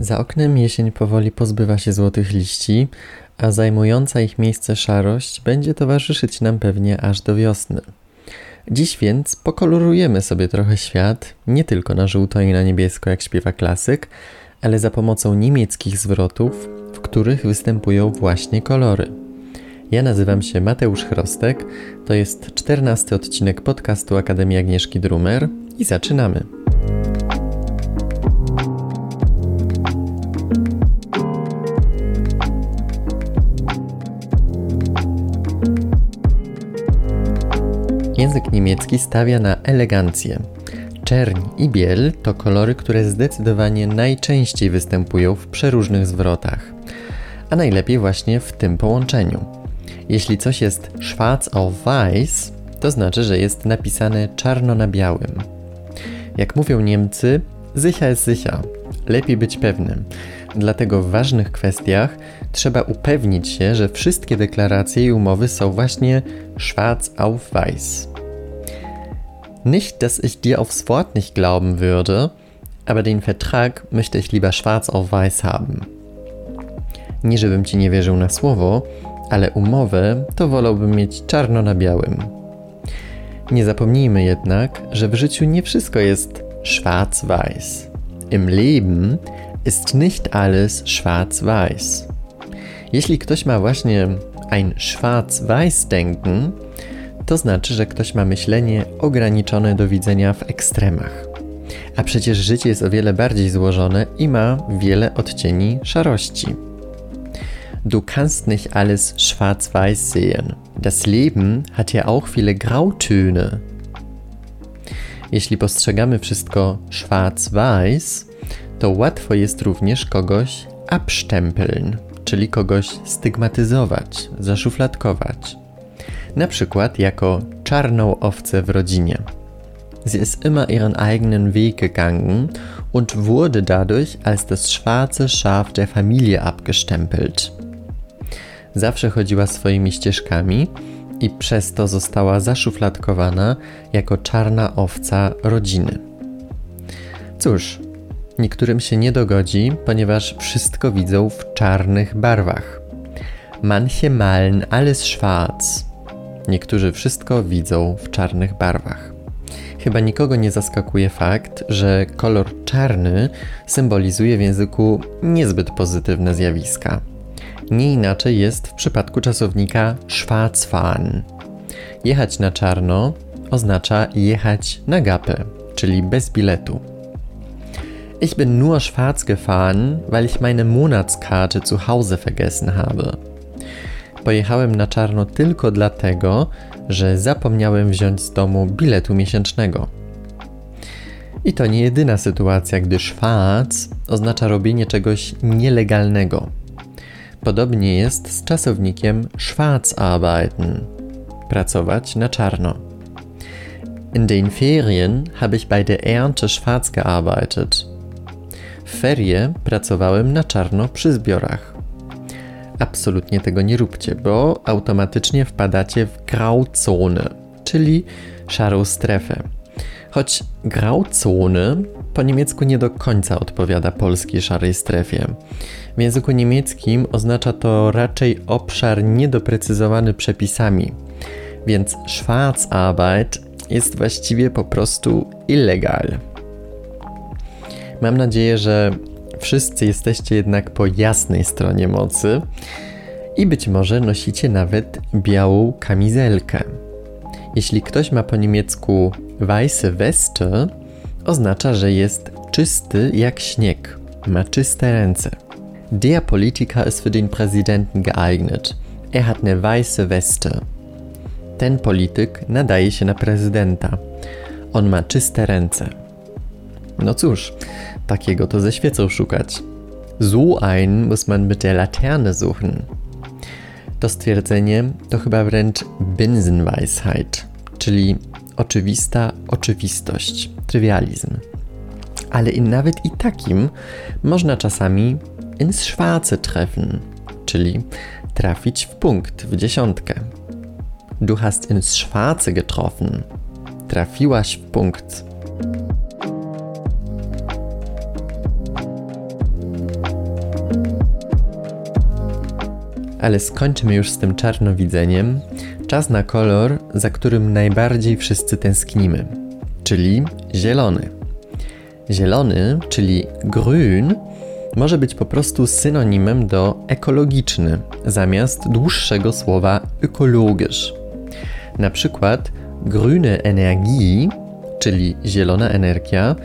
Za oknem jesień powoli pozbywa się złotych liści, a zajmująca ich miejsce szarość będzie towarzyszyć nam pewnie aż do wiosny. Dziś więc pokolorujemy sobie trochę świat, nie tylko na żółto i na niebiesko, jak śpiewa klasyk, ale za pomocą niemieckich zwrotów, w których występują właśnie kolory. Ja nazywam się Mateusz Chrostek, to jest czternasty odcinek podcastu Akademii Agnieszki Drumer i zaczynamy. Język niemiecki stawia na elegancję. Czerń i biel to kolory, które zdecydowanie najczęściej występują w przeróżnych zwrotach, a najlepiej właśnie w tym połączeniu. Jeśli coś jest schwarz auf weiß, to znaczy, że jest napisane czarno na białym. Jak mówią Niemcy, sicher ist sicher. Lepiej być pewnym. Dlatego w ważnych kwestiach trzeba upewnić się, że wszystkie deklaracje i umowy są właśnie schwarz auf weiß. Nicht, dass ich dir aufs Wort nicht glauben würde, aber den Vertrag möchte ich lieber schwarz auf weiß haben. Nie żebym ci nie wierzył na słowo, ale umowę to wolałbym mieć czarno na białym. Nie zapomnijmy jednak, że w życiu nie wszystko jest schwarz-weiß. Im Leben ist nicht alles schwarz-weiß. Jeśli ktoś ma właśnie ein schwarz-weiß-denken, to znaczy, że ktoś ma myślenie ograniczone do widzenia w ekstremach. A przecież życie jest o wiele bardziej złożone i ma wiele odcieni szarości. Du kannst nicht alles schwarz-weiß sehen. Das Leben hat ja auch viele Grautöne. Jeśli postrzegamy wszystko schwarz-weiß, to łatwo jest również kogoś abstempeln, czyli kogoś stygmatyzować, zaszufladkować na przykład jako czarną owcę w rodzinie. Sie ist immer ihren eigenen Weg gegangen und wurde dadurch als das schwarze Schaf der Familie abgestempelt. Zawsze chodziła swoimi ścieżkami i przez to została zaszufladkowana jako czarna owca rodziny. Cóż, niektórym się nie dogodzi, ponieważ wszystko widzą w czarnych barwach. Manche malen alles schwarz, Niektórzy wszystko widzą w czarnych barwach. Chyba nikogo nie zaskakuje fakt, że kolor czarny symbolizuje w języku niezbyt pozytywne zjawiska. Nie inaczej jest w przypadku czasownika Schwarzfahren. Jechać na czarno oznacza jechać na gapę, czyli bez biletu. Ich bin nur schwarz gefahren, weil ich meine Monatskarte zu Hause vergessen habe. Pojechałem na czarno tylko dlatego, że zapomniałem wziąć z domu biletu miesięcznego. I to nie jedyna sytuacja, gdy schwarz oznacza robienie czegoś nielegalnego. Podobnie jest z czasownikiem Schwarzarbeiten pracować na czarno. In den Ferien habe ich bei der Ernte schwarz gearbeitet. W ferie pracowałem na czarno przy zbiorach absolutnie tego nie róbcie, bo automatycznie wpadacie w grauzone, czyli szarą strefę. Choć grauzone po niemiecku nie do końca odpowiada polskiej szarej strefie. W języku niemieckim oznacza to raczej obszar niedoprecyzowany przepisami, więc Schwarzarbeit jest właściwie po prostu illegal. Mam nadzieję, że Wszyscy jesteście jednak po jasnej stronie mocy i być może nosicie nawet białą kamizelkę. Jeśli ktoś ma po niemiecku weiße Weste, oznacza, że jest czysty jak śnieg, ma czyste ręce. Der Politiker ist für den Präsidenten geeignet. Er hat eine weiße Weste. Ten polityk nadaje się na prezydenta. On ma czyste ręce. No cóż, takiego to ze świecą szukać. So ein muss man mit der Laterne suchen. To stwierdzenie to chyba wręcz Binsenweisheit, czyli oczywista oczywistość, trywializm. Ale i nawet i takim można czasami ins Schwarze treffen, czyli trafić w punkt, w dziesiątkę. Du hast ins Schwarze getroffen. Trafiłaś w punkt. Ale skończymy już z tym czarnowidzeniem. Czas na kolor, za którym najbardziej wszyscy tęsknimy, czyli zielony. Zielony, czyli grün, może być po prostu synonimem do ekologiczny zamiast dłuższego słowa ökologisch. Na przykład grüne Energie, czyli zielona energia,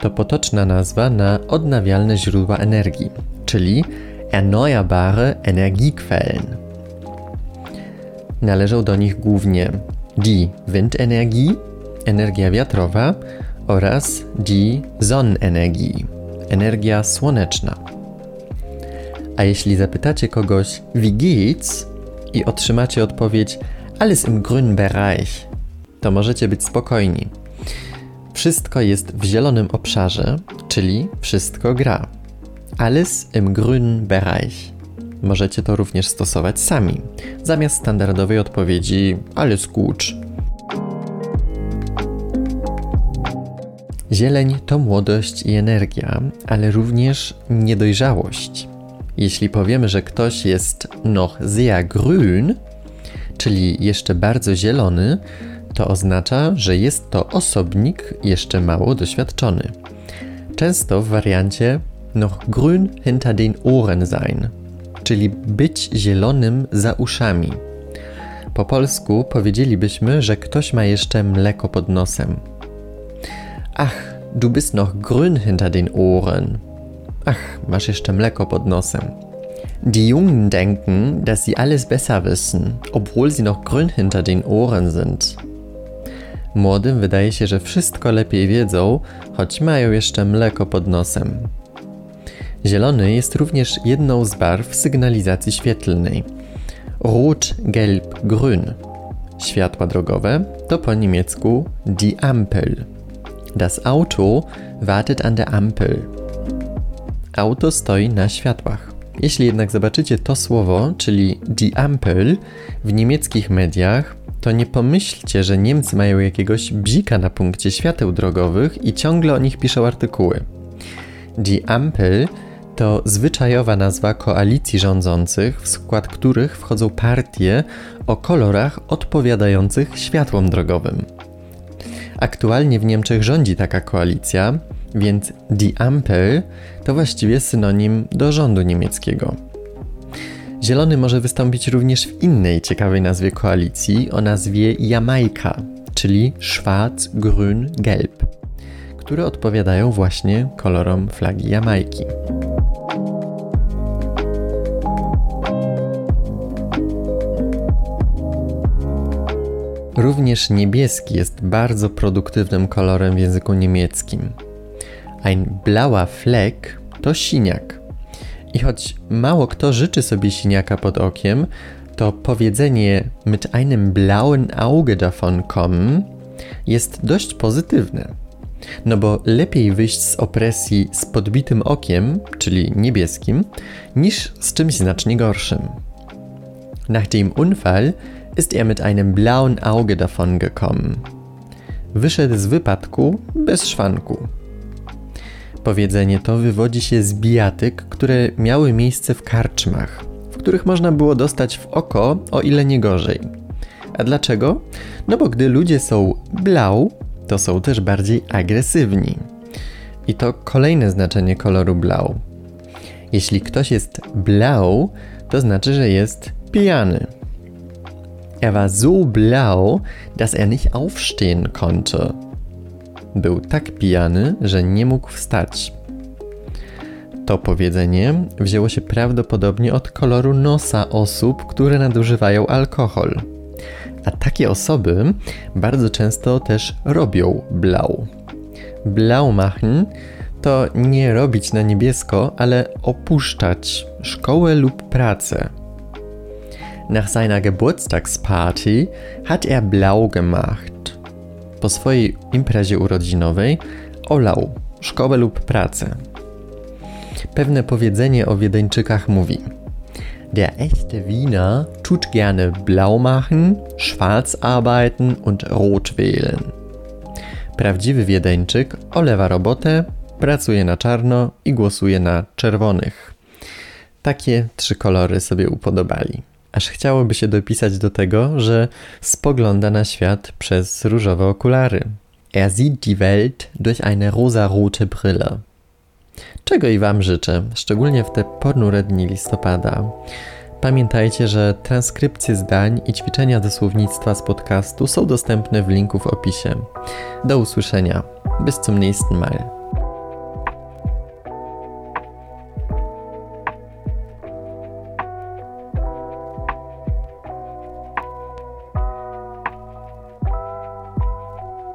to potoczna nazwa na odnawialne źródła energii, czyli erneuerbare Energiequellen. Należą do nich głównie die Windenergie, energia wiatrowa oraz die Sonnenenergie, energia słoneczna. A jeśli zapytacie kogoś wie geht's i otrzymacie odpowiedź alles im grünen Bereich, to możecie być spokojni. Wszystko jest w zielonym obszarze, czyli wszystko gra. Alles im grünen Bereich. Możecie to również stosować sami, zamiast standardowej odpowiedzi alles gut. Zieleń to młodość i energia, ale również niedojrzałość. Jeśli powiemy, że ktoś jest noch sehr grün, czyli jeszcze bardzo zielony, to oznacza, że jest to osobnik jeszcze mało doświadczony. Często w wariancie noch grün hinter den Ohren sein, czyli być zielonym za uszami. Po polsku powiedzielibyśmy, że ktoś ma jeszcze mleko pod nosem. Ach, du bist noch grün hinter den Ohren. Ach, masz jeszcze mleko pod nosem. Die Jungen denken, dass sie alles besser wissen, obwohl sie noch grün hinter den Ohren sind. Młodym wydaje się, że wszystko lepiej wiedzą, choć mają jeszcze mleko pod nosem. Zielony jest również jedną z barw sygnalizacji świetlnej. Rot, gelb, grün. Światła drogowe to po niemiecku die Ampel. Das Auto wartet an der Ampel. Auto stoi na światłach. Jeśli jednak zobaczycie to słowo, czyli die Ampel, w niemieckich mediach, to nie pomyślcie, że Niemcy mają jakiegoś bzika na punkcie świateł drogowych i ciągle o nich piszą artykuły. Die Ampel to zwyczajowa nazwa koalicji rządzących, w skład których wchodzą partie o kolorach odpowiadających światłom drogowym. Aktualnie w Niemczech rządzi taka koalicja, więc Die Ampel to właściwie synonim do rządu niemieckiego. Zielony może wystąpić również w innej ciekawej nazwie koalicji o nazwie Jamaika, czyli Schwarz, Grün, Gelb, które odpowiadają właśnie kolorom flagi Jamajki. Również niebieski jest bardzo produktywnym kolorem w języku niemieckim. Ein blauer Fleck to siniak. I choć mało kto życzy sobie siniaka pod okiem, to powiedzenie mit einem blauen Auge davon kommen jest dość pozytywne. No bo lepiej wyjść z opresji z podbitym okiem, czyli niebieskim, niż z czymś znacznie gorszym. Nach dem Unfall ist er mit einem blauen Auge davon gekommen. Wyszedł z wypadku bez szwanku. Powiedzenie to wywodzi się z bijatyk, które miały miejsce w karczmach, w których można było dostać w oko, o ile nie gorzej. A dlaczego? No bo gdy ludzie są blau, to są też bardziej agresywni. I to kolejne znaczenie koloru blau. Jeśli ktoś jest blau, to znaczy, że jest pijany. Er war so blau, dass er nicht aufstehen konnte. Był tak pijany, że nie mógł wstać. To powiedzenie wzięło się prawdopodobnie od koloru nosa osób, które nadużywają alkohol. A takie osoby bardzo często też robią blau. Blau machen to nie robić na niebiesko, ale opuszczać szkołę lub pracę. Nach seiner Geburtstagsparty hat er blau gemacht. Po swojej imprezie urodzinowej olał szkołę lub pracę. Pewne powiedzenie o Wiedeńczykach mówi: Der echte Wiener tut gerne blau machen, schwarz arbeiten und rot wählen. Prawdziwy Wiedeńczyk olewa robotę, pracuje na czarno i głosuje na czerwonych. Takie trzy kolory sobie upodobali. Aż chciałoby się dopisać do tego, że spogląda na świat przez różowe okulary. Er sieht die Welt durch eine rosarote Brille. Czego i Wam życzę, szczególnie w te ponure dni listopada. Pamiętajcie, że transkrypcje zdań i ćwiczenia do słownictwa z podcastu są dostępne w linku w opisie. Do usłyszenia. Bis zum nächsten Mal.